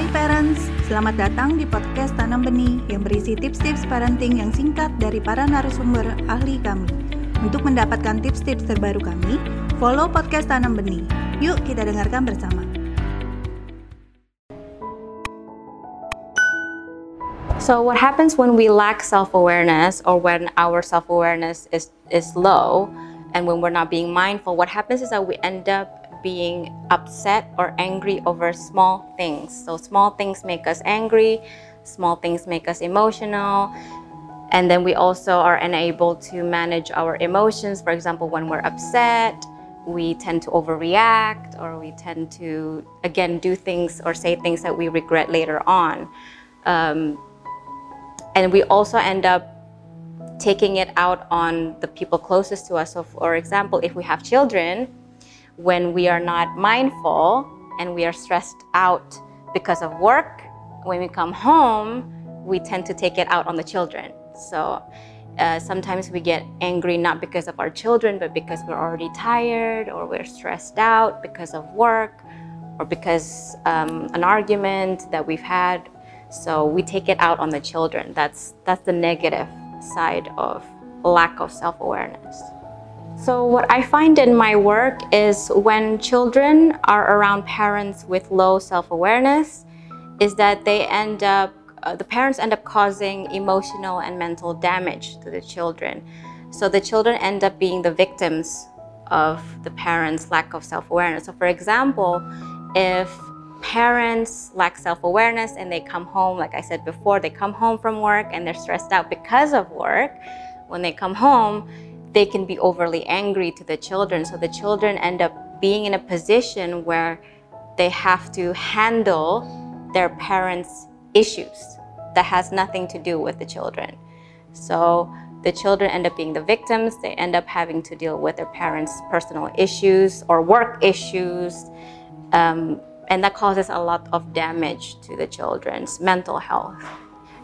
Hai parents, selamat datang di podcast Tanam Benih yang berisi tips-tips parenting yang singkat dari para narasumber ahli kami. Untuk mendapatkan tips-tips terbaru kami, follow podcast Tanam Benih. Yuk kita dengarkan bersama. So what happens when we lack self-awareness or when our self-awareness is is low and when we're not being mindful, what happens is that we end up being upset or angry over small things. So small things make us angry, small things make us emotional. And then we also are unable to manage our emotions. For example, when we're upset, we tend to overreact or we tend to, again, do things or say things that we regret later on. Um, and we also end up taking it out on the people closest to us. So, for example, if we have children, when we are not mindful and we are stressed out because of work, when we come home, we tend to take it out on the children. So uh, sometimes we get angry not because of our children, but because we're already tired or we're stressed out because of work or because um, an argument that we've had. So we take it out on the children. That's that's the negative side of lack of self-awareness. So, what I find in my work is when children are around parents with low self awareness, is that they end up, uh, the parents end up causing emotional and mental damage to the children. So, the children end up being the victims of the parents' lack of self awareness. So, for example, if parents lack self awareness and they come home, like I said before, they come home from work and they're stressed out because of work, when they come home, they can be overly angry to the children. So the children end up being in a position where they have to handle their parents' issues that has nothing to do with the children. So the children end up being the victims. They end up having to deal with their parents' personal issues or work issues. Um, and that causes a lot of damage to the children's mental health.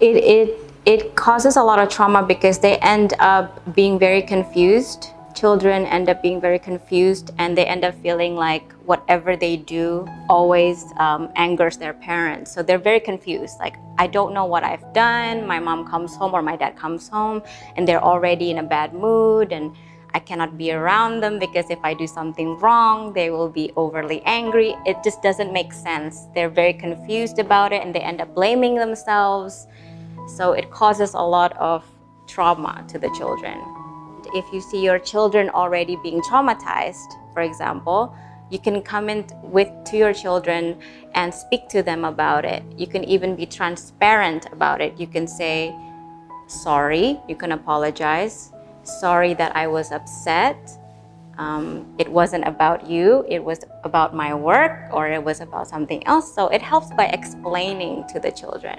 It, it it causes a lot of trauma because they end up being very confused. Children end up being very confused and they end up feeling like whatever they do always um, angers their parents. So they're very confused. Like, I don't know what I've done. My mom comes home or my dad comes home and they're already in a bad mood and I cannot be around them because if I do something wrong, they will be overly angry. It just doesn't make sense. They're very confused about it and they end up blaming themselves. So it causes a lot of trauma to the children. If you see your children already being traumatized, for example, you can come in with to your children and speak to them about it. You can even be transparent about it. You can say, sorry, you can apologize. Sorry that I was upset. Um, it wasn't about you, it was about my work or it was about something else. So it helps by explaining to the children.